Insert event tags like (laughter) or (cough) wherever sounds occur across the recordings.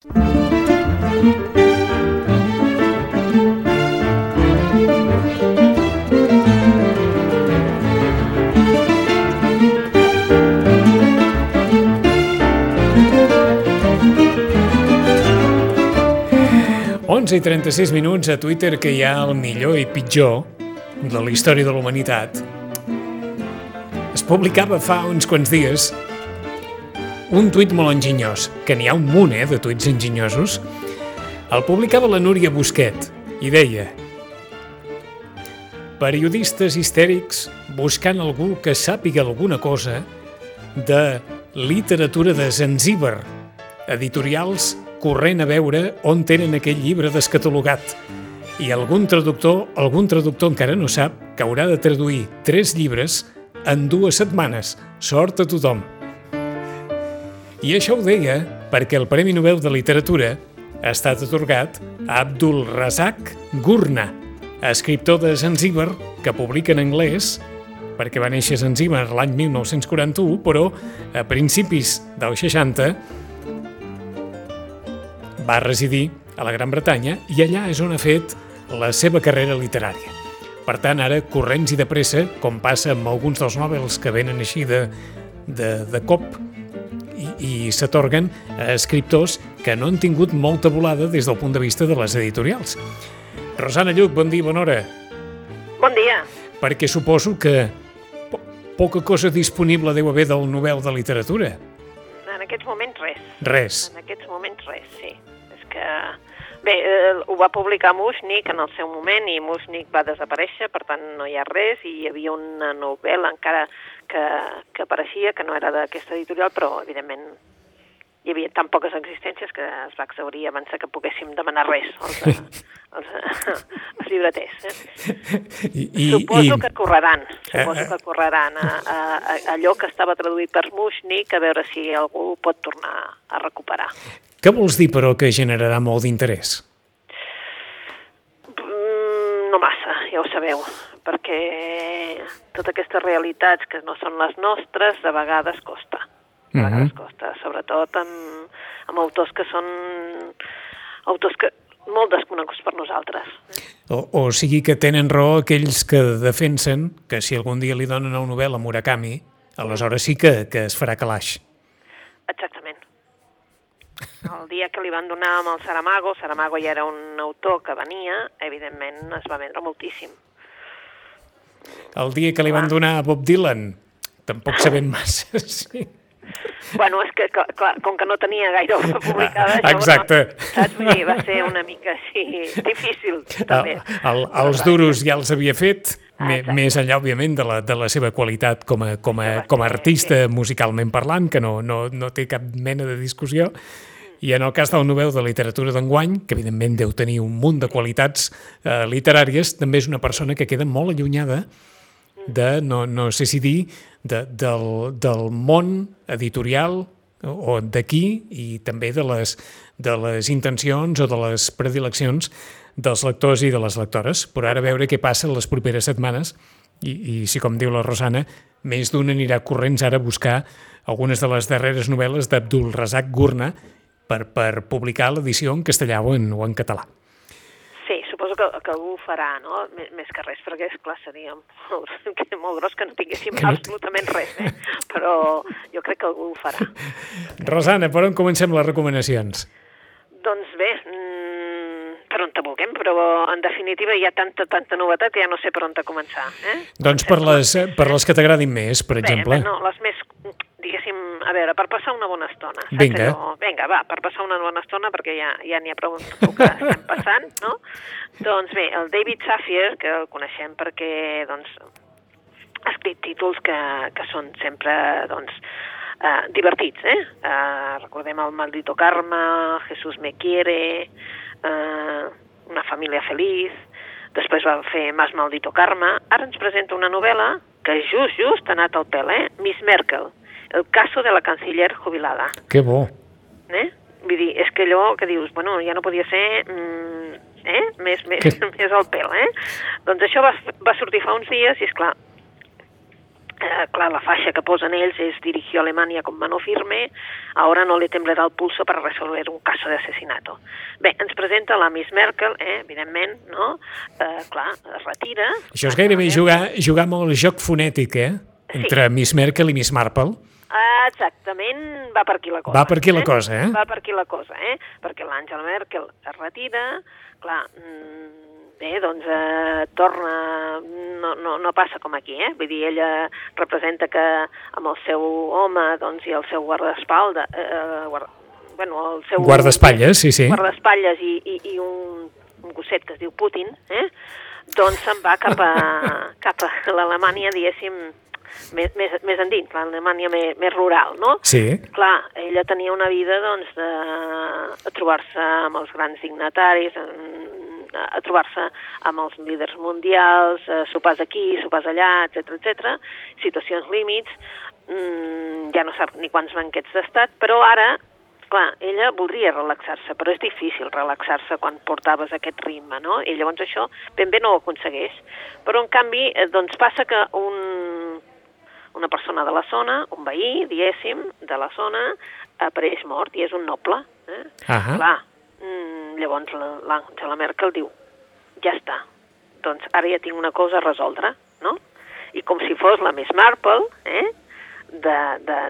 11 i 36 minuts a Twitter que hi ha el millor i pitjor de la història de la humanitat. Es publicava fa uns quants dies un tuit molt enginyós, que n'hi ha un munt, eh, de tuits enginyosos. El publicava la Núria Busquet i deia Periodistes histèrics buscant algú que sàpiga alguna cosa de literatura de Zanzíbar, editorials corrent a veure on tenen aquell llibre descatalogat. I algun traductor, algun traductor encara no sap que haurà de traduir tres llibres en dues setmanes. Sort a tothom. I això ho deia perquè el Premi Nobel de Literatura ha estat atorgat a Abdul Razak Gurna, escriptor de Zanzíbar que publica en anglès perquè va néixer a Zanzíbar l'any 1941, però a principis dels 60 va residir a la Gran Bretanya i allà és on ha fet la seva carrera literària. Per tant, ara, corrents i de pressa, com passa amb alguns dels nòvels que venen així de, de, de cop i, i s'atorguen a escriptors que no han tingut molta volada des del punt de vista de les editorials. Rosana Lluc, bon dia, bona hora. Bon dia. Perquè suposo que po poca cosa disponible deu haver del Nobel de Literatura. En aquests moments res. Res. En aquests moments res, sí. És que... Bé, eh, ho va publicar Mushnik en el seu moment i Mushnik va desaparèixer, per tant no hi ha res, i hi havia una novel·la encara que, que apareixia, que no era d'aquesta editorial, però evidentment hi havia tan poques existències que es va exaurir abans que poguéssim demanar res als, als, als llibreters. Eh? I, i, Suposo i... que correran, suposo Eh, eh. que correran a, a, a allò que estava traduït per Mushnik, a veure si algú pot tornar a recuperar. Què vols dir, però, que generarà molt d'interès? Mm, no massa, ja ho sabeu, perquè totes aquestes realitats que no són les nostres, de vegades costa. De Mhm. vegades costa, sobretot amb, amb autors que són autors que molt desconeguts per nosaltres. O, o sigui que tenen raó aquells que defensen que si algun dia li donen una novel·la a Murakami, aleshores sí que, que es farà calaix. Exactament. El dia que li van donar amb el Saramago, Saramago ja era un autor que venia, evidentment es va vendre moltíssim. El dia que li van donar a Bob Dylan, tampoc (laughs) sabem massa. Sí. Bueno, és que, clar, com que no tenia gaire obra publicada, això, Exacte. No, saps? Vull dir, va ser una mica així difícil, també. El, el, els duros ja els havia fet, Exacte. més enllà, òbviament, de la, de la seva qualitat com a, com a, com a artista musicalment parlant, que no, no, no té cap mena de discussió, i en el cas del Nobel de Literatura d'enguany, que evidentment deu tenir un munt de qualitats eh, literàries, també és una persona que queda molt allunyada de, no, no sé si dir, de, del, del món editorial o d'aquí i també de les, de les intencions o de les predileccions dels lectors i de les lectores. Però ara veure què passa les properes setmanes i, i si, com diu la Rosana, més d'un anirà corrents ara a buscar algunes de les darreres novel·les d'Abdul Razak Gurna per, per publicar l'edició en castellà o en, o en català. Sí, suposo que, que algú ho farà, no? M més que res, perquè, és clar seria molt, (laughs) molt gros que no tinguéssim Que no- absolutament res, eh? Però jo crec que algú ho farà. Rosana, per on comencem les recomanacions? Doncs bé, mm, per on te vulguem, però en definitiva hi ha tanta, tanta novetat que ja no sé per on te començar. Eh? Doncs per les, per les que t'agradin més, per exemple. Bé, no, les més, diguéssim, a veure, per passar una bona estona. Saps Vinga. Allò? Vinga, va, per passar una bona estona, perquè ja ja n'hi ha prou que estem passant, no? Doncs bé, el David Safier, que el coneixem perquè, doncs, ha escrit títols que, que són sempre, doncs, eh, divertits, eh? eh? Recordem el Maldito Karma, Jesús me quiere, eh, Una família feliç, després va fer Más Maldito Karma, ara ens presenta una novel·la que just, just ha anat al pèl, eh? Miss Merkel, el caso de la canciller jubilada. Que bo. Eh? Vull dir, és que allò que dius, bueno, ja no podia ser mm, eh? més, més, Que- (laughs) més al pèl, eh? Doncs això va, va sortir fa uns dies i, és clar, Eh, clar, la faixa que posen ells és dirigió a Alemanya com mano firme, ahora no le temblarà el pulso per resolver un caso de asesinato. Bé, ens presenta la Miss Merkel, eh, evidentment, no? Eh, clar, es retira. Això és gairebé jugar, jugar amb el joc fonètic, eh? Entre sí. Miss Merkel i Miss Marple. Exactament, va per aquí la cosa. Va per aquí la cosa, eh? Va per aquí la cosa, eh? Perquè l'Àngela Merkel es retira, clar, mmm, bé, doncs eh, torna, no, no, no passa com aquí, eh? Vull dir, ella representa que amb el seu home doncs, i el seu guardaespalda, eh, guarda, bueno, el seu... Guardaespatlles, sí, sí. Guardaespatlles i, i, i un, un gosset que es diu Putin, eh? doncs se'n va cap a, (laughs) cap a l'Alemanya, diguéssim, més, més, més endins, l'Alemanya més, més rural, no? Sí. Clar, ella tenia una vida, doncs, de trobar-se amb els grans dignataris, a trobar-se amb els líders mundials, eh, sopars aquí, sopars allà, etc etc, situacions límits, mm, ja no sap ni quants banquets d'estat, però ara, clar, ella voldria relaxar-se, però és difícil relaxar-se quan portaves aquest ritme, no? I llavors això ben bé no ho aconsegueix. Però, en canvi, eh, doncs passa que un, una persona de la zona, un veí, diguéssim, de la zona, apareix mort i és un noble. Eh? Uh -huh. Clar, Mm, llavors l'Angela Merkel diu, ja està, doncs ara ja tinc una cosa a resoldre, no? I com si fos la Miss Marple, eh?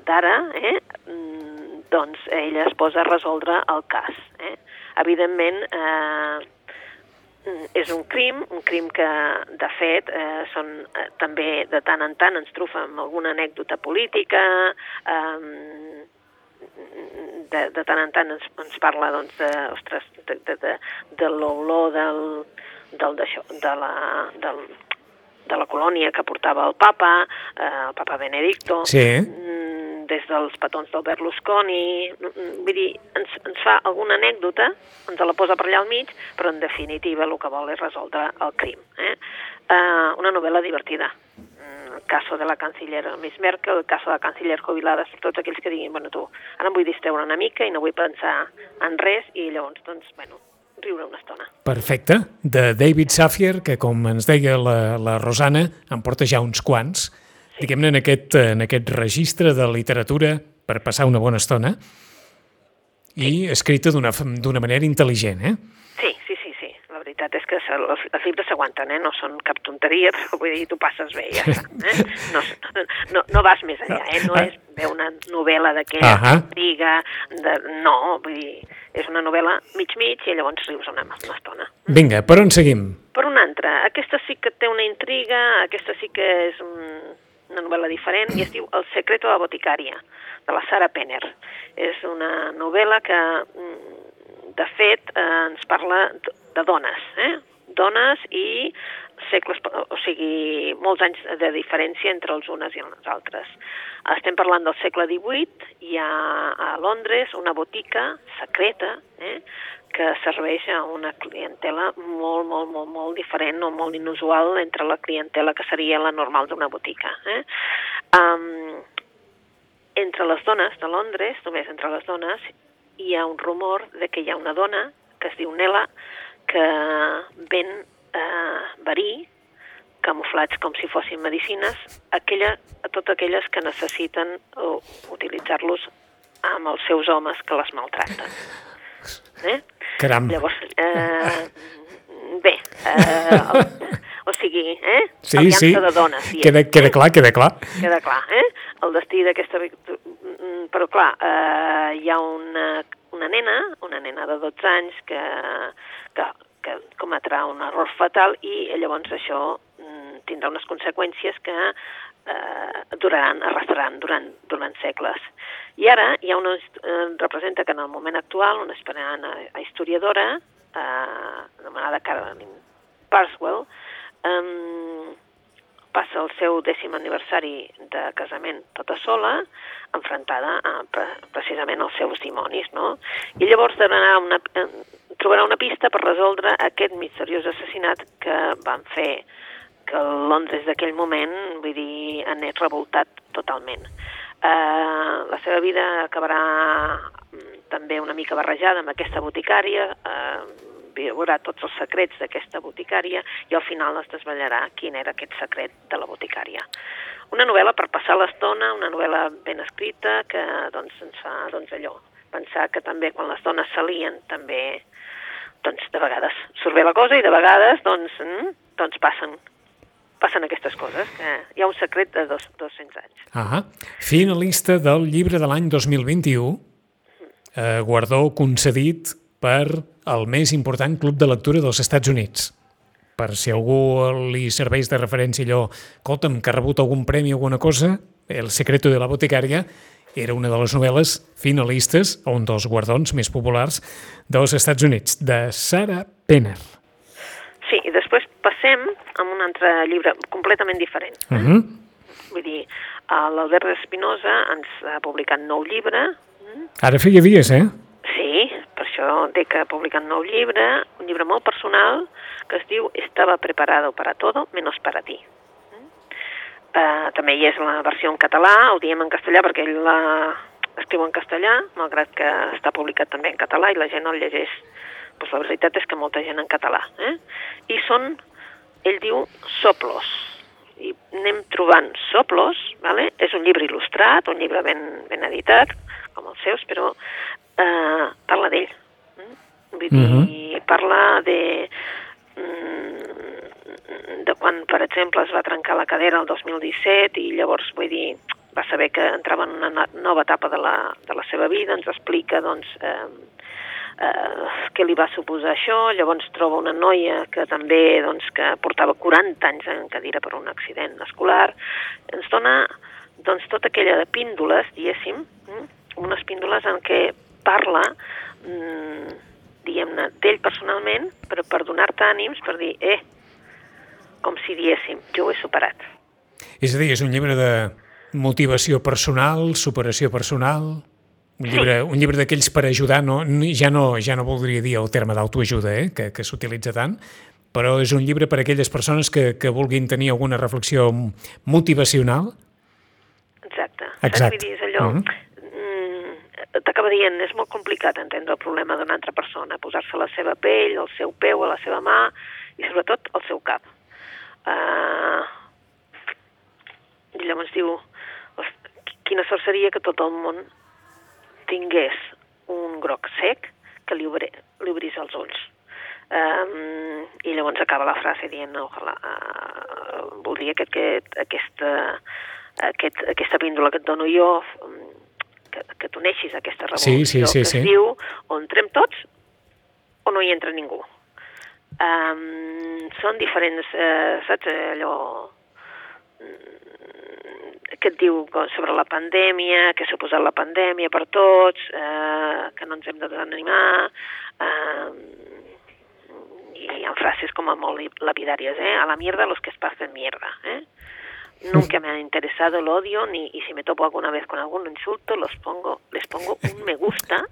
d'ara, eh? Mm, doncs ella es posa a resoldre el cas. Eh? Evidentment, eh, és un crim, un crim que, de fet, eh, són, eh, també de tant en tant ens trufa amb alguna anècdota política, eh, de, de tant en tant ens, ens parla doncs, de, ostres, de, de, de, de l'olor del, del, de, la, del, de la colònia que portava el papa, eh, el papa Benedicto, sí. Mm, des dels petons del Berlusconi, mm, vull dir, ens, ens fa alguna anècdota, ens la posa per allà al mig, però en definitiva el que vol és resoldre el crim. Eh? Eh, una novel·la divertida, el caso de la canciller Miss Merkel, el caso de la canciller jubilada, tots aquells que diguin, bueno, tu, ara em vull distreure una mica i no vull pensar en res, i llavors, doncs, bueno, riure una estona. Perfecte. De David Safier, que com ens deia la, la Rosana, en porta ja uns quants. Diguem-ne en, aquest, en aquest registre de literatura per passar una bona estona, i sí. escrita d'una manera intel·ligent, eh? veritat és que els, els llibres s'aguanten, eh? no són cap tonteria, (laughs) però vull dir, tu passes bé, ja està. Eh? (laughs) No, no, no vas més allà, eh? no és bé una novel·la d'aquella uh -huh. intriga, de... no, vull dir, és una novel·la mig-mig i llavors rius una, una estona. Vinga, per on seguim? Per una altra. Aquesta sí que té una intriga, aquesta sí que és un, una novel·la diferent i es diu El secreto de la boticària, de la Sara Penner. És una novel·la que mm, de fet, eh, ens parla de dones, eh? dones i segles, o sigui, molts anys de diferència entre els unes i les altres. Estem parlant del segle XVIII, hi ha a Londres una botica secreta eh, que serveix a una clientela molt, molt, molt, molt diferent o molt inusual entre la clientela que seria la normal d'una botica. Eh? Um, entre les dones de Londres, només entre les dones, hi ha un rumor de que hi ha una dona que es diu Nela que ven eh, verí camuflats com si fossin medicines aquella, a totes aquelles que necessiten utilitzar-los amb els seus homes que les maltraten. Eh? Caram. Llavors, eh, bé, eh, el, o sigui, eh? Sí, Aliança sí. de dones. Sí, queda, queda clar, queda clar. Queda clar, eh? El destí d'aquesta... Però clar, eh, hi ha una, una nena, una nena de 12 anys que, que, que cometrà un error fatal i llavors això mm, tindrà unes conseqüències que eh, duraran, arrastraran durant, durant segles. I ara hi ha una, eh, representa que en el moment actual una esperant historiadora eh, anomenada Caroline Parswell um, passa el seu dècim aniversari de casament tota sola, enfrontada a, precisament als seus dimonis, no? I llavors una, trobarà una pista per resoldre aquest misteriós assassinat que van fer que Londres d'aquell moment, vull dir, anés revoltat totalment. Uh, la seva vida acabarà mm, també una mica barrejada amb aquesta boticària, uh, veurà tots els secrets d'aquesta boticària i al final es desvetllarà quin era aquest secret de la boticària. Una novel·la per passar l'estona, una novel·la ben escrita que doncs, ens fa doncs, allò, pensar que també quan les dones s'alien també doncs de vegades surt bé la cosa i de vegades doncs, mm, doncs passen passen aquestes coses, que hi ha un secret de dos, 200 anys. Ah, finalista del llibre de l'any 2021, eh, guardó concedit per el més important club de lectura dels Estats Units. Per si algú li serveix de referència allò, escolta'm, que ha rebut algun premi o alguna cosa, El secreto de la boticària era una de les novel·les finalistes a un dels guardons més populars dels Estats Units, de Sarah Penner. Sí, i després passem a un altre llibre completament diferent. Uh -huh. Vull dir, l'Albert Espinosa ens ha publicat nou llibre. Ara feia dies, eh? Sí, per això dic que ha publicat nou llibre, un llibre molt personal que es diu Estava preparado para todo menos para ti. Uh, també hi és la versió en català, ho diem en castellà perquè ell la escriu en castellà, malgrat que està publicat també en català i la gent el llegeix. Pues la veritat és que molta gent en català. Eh? I són, ell diu, soplos. I anem trobant soplos, vale? és un llibre il·lustrat, un llibre ben, ben editat, com els seus, però eh, parla d'ell. Mm? Vull dir, uh -huh. parla de de quan, per exemple, es va trencar la cadera el 2017 i llavors, vull dir, va saber que entrava en una nova etapa de la, de la seva vida, ens explica, doncs, eh, eh, què li va suposar això, llavors troba una noia que també, doncs, que portava 40 anys en cadira per un accident escolar, ens dona, doncs, tota aquella de píndoles, diguéssim, mm, unes píndoles en què parla, mm, diguem-ne, d'ell personalment, però per donar-te ànims, per dir, eh, com si diéssim, jo ho he superat. És a dir, és un llibre de motivació personal, superació personal, un llibre, sí. un llibre d'aquells per ajudar, no, ja, no, ja no voldria dir el terme d'autoajuda, eh, que, que s'utilitza tant, però és un llibre per a aquelles persones que, que vulguin tenir alguna reflexió motivacional. Exacte. Exacte. Vull dir, és allò... Uh -huh. T'acaba dient, és molt complicat entendre el problema d'una altra persona, posar-se la seva pell, el seu peu, a la seva mà i sobretot el seu cap. Uh, I llavors diu, quina sort seria que tot el món tingués un groc sec que li, obri, li obrís els ulls. Um, I llavors acaba la frase dient, ojalà, uh, voldria que aquest, aquesta, aquest, aquesta píndola que et dono jo, que, que tu neixis aquesta revolució sí, sí, sí, que es sí. diu o entrem tots o no hi entra ningú. Um, són diferents, eh, saps, allò que et diu sobre la pandèmia, que ha suposat la pandèmia per tots, eh, que no ens hem de desanimar, eh, i ha frases com a molt lapidàries, eh? A la mierda los que es pasen mierda, eh? Nunca me ha interesado el odio, ni y si me topo alguna vez con algún insulto, los pongo, les pongo un me gusta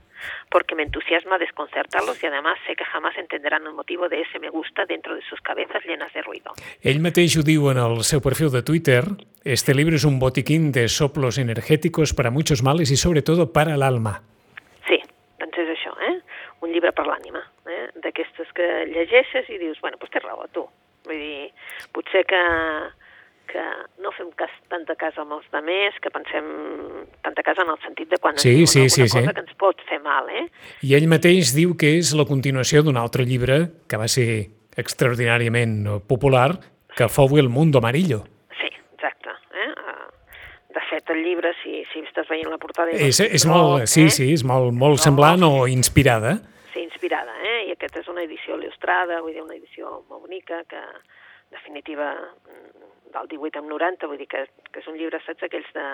porque me entusiasma desconcertarlos y además sé que jamás entenderán el motivo de ese me gusta dentro de sus cabezas llenas de ruido. Ell mateix ho diu en el seu perfil de Twitter. Este libro es un botiquín de soplos energéticos para muchos males y sobre todo para el alma. Sí, doncs és això, eh? Un llibre per l'ànima, eh? D'aquestes que llegeixes i dius, bueno, doncs té raó, tu. Vull dir, potser que que no fem cas, tanta casa amb els demés, que pensem tanta casa en el sentit de quan sí, ens sí, sí, alguna sí. cosa que ens pot fer mal, eh? I ell mateix diu que és la continuació d'un altre llibre que va ser extraordinàriament popular, que fou El mundo amarillo. Sí, exacte. Eh? De fet, el llibre, si, si estàs veient la portada... És, és molt, sí, eh? sí, és molt, molt semblant o inspirada. Sí, inspirada, eh? I aquesta és una edició il·lustrada, vull dir, una edició molt bonica, que, en definitiva, del 18 amb 90, vull dir que, que és un llibre, saps, aquells de,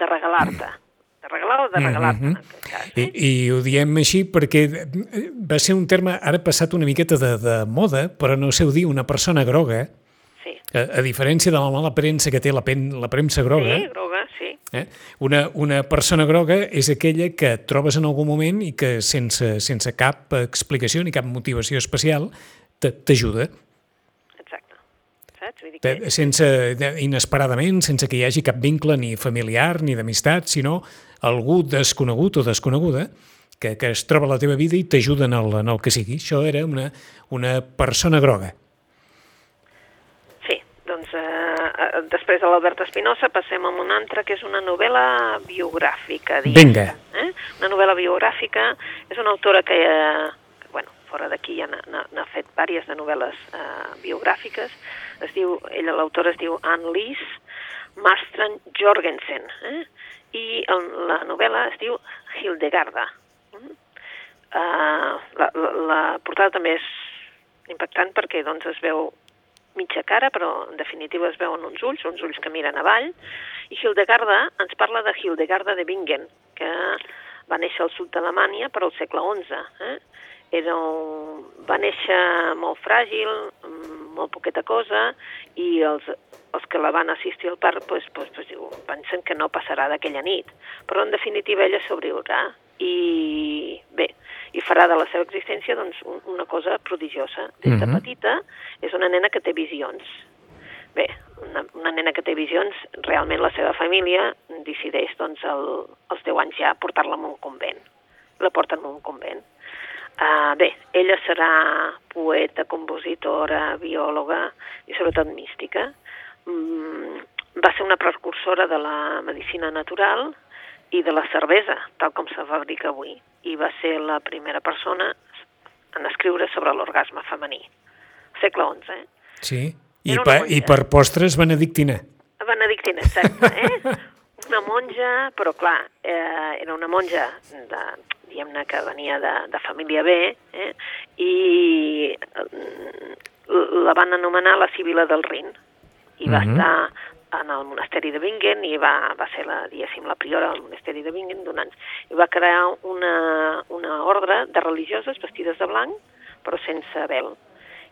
de regalar-te. De regalar o de regalar-te, Mhm. en aquest cas. I, I ho diem així perquè va ser un terme ara passat una miqueta de, de moda, però no sé ho dir, una persona groga, Sí. a, a diferència de la mala premsa que té la, pen, la premsa groga, Sí, groga, sí. Eh? Una, una persona groga és aquella que trobes en algun moment i que sense, sense cap explicació ni cap motivació especial t'ajuda. Saps? Vull dir que... Sense, inesperadament, sense que hi hagi cap vincle ni familiar ni d'amistat, sinó algú desconegut o desconeguda que, que es troba a la teva vida i t'ajuda en, el, en el que sigui. Això era una, una persona groga. Sí, doncs eh, després de l'Albert Espinosa passem a una altra que és una novel·la biogràfica. Diguem. Vinga. Eh? Una novel·la biogràfica, és una autora que, eh, que bueno, fora d'aquí ja n'ha fet diverses de novel·les eh, biogràfiques. Es diu, ella, l'autora es diu Anne Lis Marstrand Jorgensen. Eh? I el, la novel·la es diu Hildegarda. Uh, la, la, la portada també és impactant perquè doncs, es veu mitja cara, però en definitiva es veuen uns ulls, uns ulls que miren avall, i Hildegarda ens parla de Hildegarda de Bingen, que va néixer al sud d'Alemanya per al segle XI. Eh? Era un... Va néixer molt fràgil, molt poqueta cosa, i els, els que la van assistir al parc pues, pues, pues, diu, pensen que no passarà d'aquella nit. Però en definitiva ella sobreviurà i bé, i farà de la seva existència doncs, una cosa prodigiosa. Des de petita és una nena que té visions. Bé, una, una nena que té visions, realment la seva família decideix doncs, el, als 10 anys ja portar-la a un convent. La porten a un convent. Uh, bé, ella serà poeta, compositora, biòloga i sobretot mística. Mm, va ser una precursora de la medicina natural i de la cervesa, tal com se fabrica avui, i va ser la primera persona en escriure sobre l'orgasme femení. Segle XI, eh? Sí, i, pa, i per postres benedictina. Benedictina, exacte, eh? (laughs) una monja, però clar, eh, era una monja de, diguem-ne que venia de, de família B, eh? i la van anomenar la Sibila del Rin, i va uh -huh. estar en el monasteri de Bingen i va, va ser, la, diguéssim, la priora del monasteri de Bingen donant, i va crear una, una ordre de religioses vestides de blanc, però sense vel.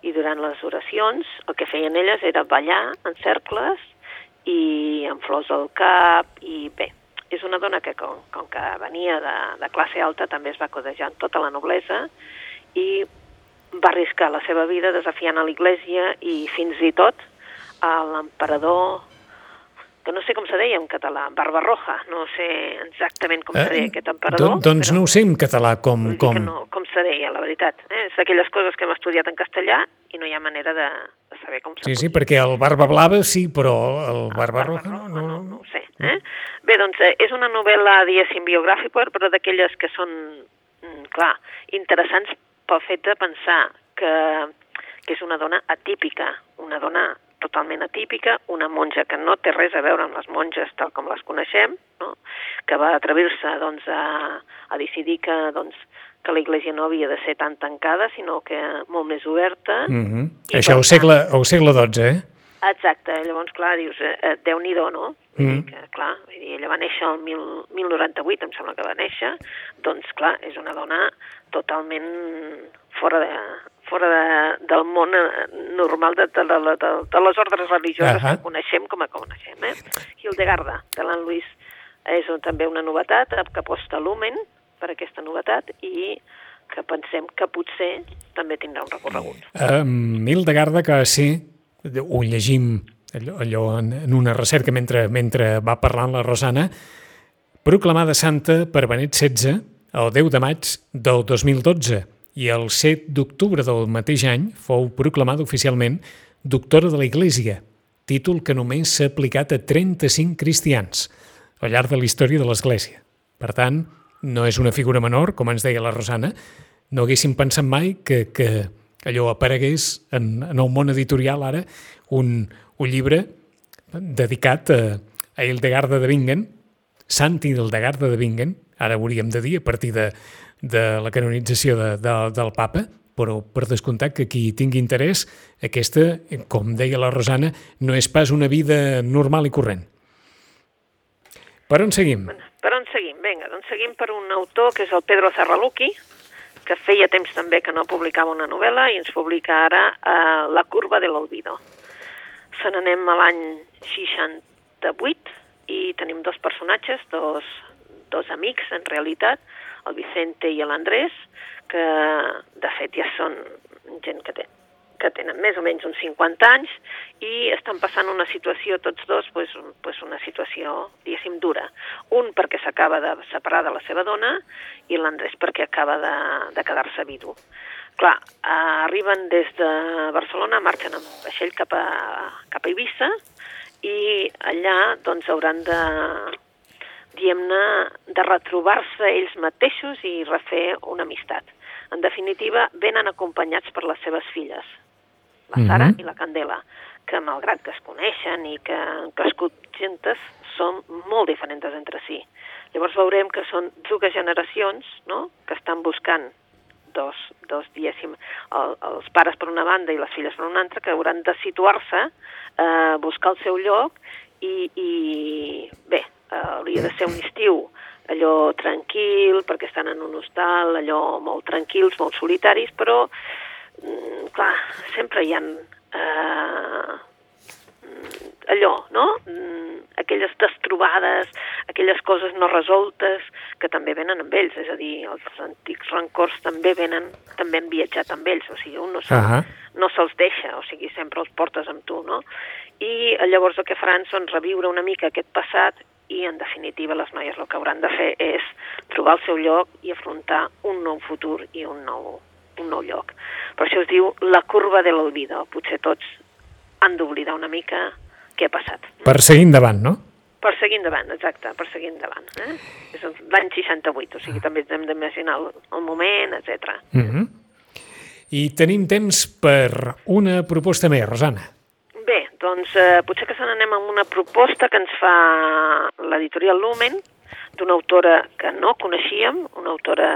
I durant les oracions el que feien elles era ballar en cercles i amb flors al cap i bé, és una dona que com, com que venia de, de classe alta també es va codejar amb tota la noblesa i va arriscar la seva vida desafiant a l'Iglésia i fins i tot a l'emperador que no sé com se deia en català, Barbarroja, no sé exactament com eh? se deia aquest emperador. Don, doncs no ho sé en català com... Com... No, com se deia, la veritat. Eh? És d'aquelles coses que hem estudiat en castellà i no hi ha manera de, de saber com se Sí, sí, perquè el Barba Blava sí, però el Barbarroja no, no, no, no ho sé. Eh? Bé, doncs eh, és una novel·la, diguéssim, biogràfica, però d'aquelles que són, mm, clar, interessants pel fet de pensar que, que és una dona atípica, una dona totalment atípica, una monja que no té res a veure amb les monges tal com les coneixem, no? que va atrevir-se doncs, a, a decidir que, doncs, que la iglesia no havia de ser tan tancada, sinó que molt més oberta. Mm -hmm. Això al segle, al segle XII, eh? Exacte, llavors, clar, dius, eh, eh Déu-n'hi-do, no? Mm -hmm. que, clar, vull dir, ella va néixer el mil, 1098, em sembla que va néixer, doncs, clar, és una dona totalment fora de, fora de, del món eh, normal de, de, de, de, de les ordres religioses uh -huh. que coneixem com a coneixem. Eh? Hildegarda, de l'Anne Luis, és un, també una novetat, que aposta Lumen per aquesta novetat i que pensem que potser també tindrà un recorregut. Um, Hildegarda, que sí, ho llegim allò, allò en, en una recerca mentre, mentre va parlant la Rosana, proclamada santa per Benet XVI el 10 de maig del 2012 i el 7 d'octubre del mateix any fou proclamada oficialment doctora de la Iglesia, títol que només s'ha aplicat a 35 cristians al llarg de la història de l'Església. Per tant, no és una figura menor, com ens deia la Rosana, no haguéssim pensat mai que, que allò aparegués en, en el món editorial ara un, un llibre dedicat a, a Hildegarda de Bingen, Sant Hildegarda de Bingen, ara hauríem de dir a partir de, de la canonització de, de, del papa, però per descomptat que qui tingui interès, aquesta, com deia la Rosana, no és pas una vida normal i corrent. Per on seguim? Per on seguim? Vinga, doncs seguim per un autor que és el Pedro Zarraluki, que feia temps també que no publicava una novel·la i ens publica ara eh, La curva de l'olvido. Se n'anem a l'any 68 i tenim dos personatges, dos, dos amics en realitat, el Vicente i l'Andrés, que de fet ja són gent que té que tenen més o menys uns 50 anys i estan passant una situació, tots dos, pues, pues una situació, diguéssim, dura. Un perquè s'acaba de separar de la seva dona i l'Andrés perquè acaba de, de quedar-se vidu. Clar, arriben des de Barcelona, marxen amb vaixell cap a, cap a Eivissa i allà doncs hauran de, diguem-ne, de retrobar-se ells mateixos i refer una amistat. En definitiva, venen acompanyats per les seves filles, la Sara mm -hmm. i la Candela, que malgrat que es coneixen i que han crescut gentes, són molt diferents entre si. Llavors veurem que són dues generacions no? que estan buscant dos, dos diguéssim, el, els pares per una banda i les filles per una altra, que hauran de situar-se, eh, buscar el seu lloc i, i bé, hauria de ser un estiu allò tranquil, perquè estan en un hostal, allò molt tranquils, molt solitaris, però, mm, clar, sempre hi ha eh, allò, no? Mm, aquelles destrobades, aquelles coses no resoltes que també venen amb ells, és a dir, els antics rancors també venen, també han viatjat amb ells, o sigui, un no se'ls uh -huh. no se deixa, o sigui, sempre els portes amb tu, no? I llavors el que faran són reviure una mica aquest passat i en definitiva les noies el que hauran de fer és trobar el seu lloc i afrontar un nou futur i un nou, un nou lloc. Per això es diu la curva de l'olvido. Potser tots han d'oblidar una mica què ha passat. Per seguir endavant, no? Per seguir endavant, exacte, per seguir endavant. Eh? És l'any 68, o sigui, ah. també hem d'imaginar el, el moment, etc. Mm -hmm. I tenim temps per una proposta més, Rosana. Doncs eh, potser que se n'anem amb una proposta que ens fa l'editorial Lumen, d'una autora que no coneixíem, una autora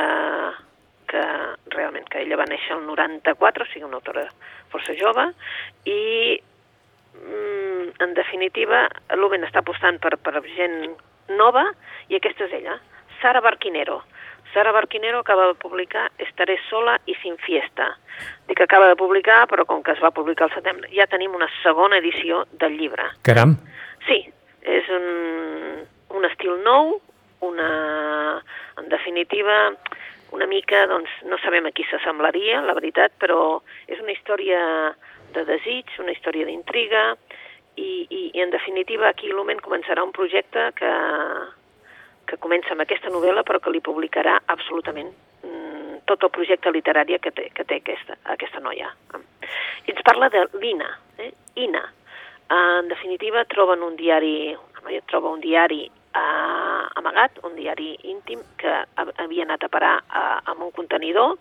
que realment que ella va néixer el 94, o sigui, una autora força jove, i mm, en definitiva Lumen està apostant per, per gent nova i aquesta és ella, Sara Barquinero. Sara Barquinero acaba de publicar Estaré sola i sin fiesta. Dic que acaba de publicar, però com que es va publicar al setembre, ja tenim una segona edició del llibre. Caram! Sí, és un, un estil nou, una, en definitiva, una mica, doncs, no sabem a qui s'assemblaria, la veritat, però és una història de desig, una història d'intriga, i, i, i en definitiva aquí l'Omen començarà un projecte que, que comença amb aquesta novel·la però que li publicarà absolutament mm, tot el projecte literari que té, que té aquesta, aquesta noia. I ens parla de l'Ina, eh? Ina. En definitiva, troben un diari, una noia troba un diari eh, amagat, un diari íntim que havia anat a parar a, amb un contenidor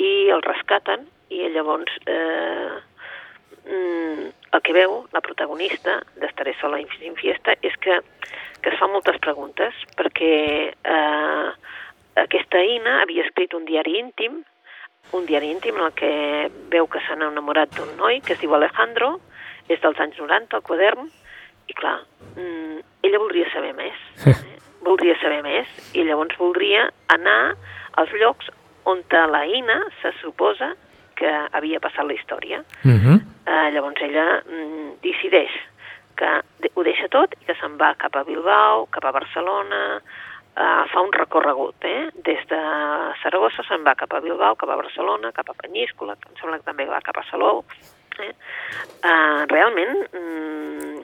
i el rescaten i llavors eh, mm, el que veu la protagonista d'Estaré sola en fiesta és que que es fa moltes preguntes, perquè eh, aquesta Ina havia escrit un diari íntim, un diari íntim en el que veu que s'ha enamorat d'un noi que es diu Alejandro, és dels anys 90, el quadern, i clar, mm, ella voldria saber més, (laughs) eh? voldria saber més, i llavors voldria anar als llocs on la Ina se suposa que havia passat la història. Uh mhm. -huh. eh, llavors ella mm, decideix que ho deixa tot i que se'n va cap a Bilbao, cap a Barcelona, eh, fa un recorregut, eh? Des de Saragossa se'n va cap a Bilbao, cap a Barcelona, cap a Penyíscola, que em sembla que també va cap a Salou. Eh? Eh, realment, mm,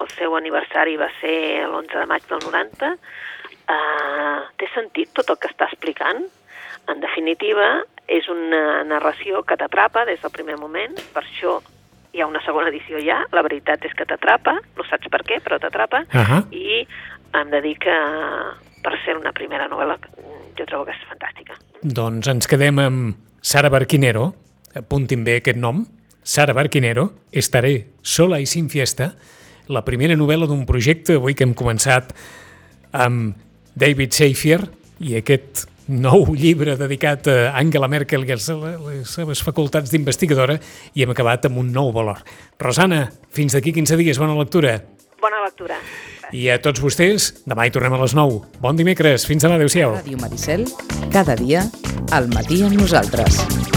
el seu aniversari va ser l'11 de maig del 90. Eh, té sentit tot el que està explicant? En definitiva, és una narració que t'atrapa des del primer moment, per això hi ha una segona edició ja, la veritat és que t'atrapa, no saps per què, però t'atrapa, uh -huh. i em de dir que per ser una primera novel·la jo trobo que és fantàstica. Doncs ens quedem amb Sara Barquinero, apuntin bé aquest nom, Sara Barquinero, Estaré sola i sin fiesta, la primera novel·la d'un projecte avui que hem començat amb David Seifier i aquest nou llibre dedicat a Angela Merkel i a les seves facultats d'investigadora i hem acabat amb un nou valor. Rosana, fins d'aquí 15 dies, bona lectura. Bona lectura. I a tots vostès, demà hi tornem a les 9. Bon dimecres, fins demà, adeu-siau. Ràdio Maricel, cada dia, al matí amb nosaltres.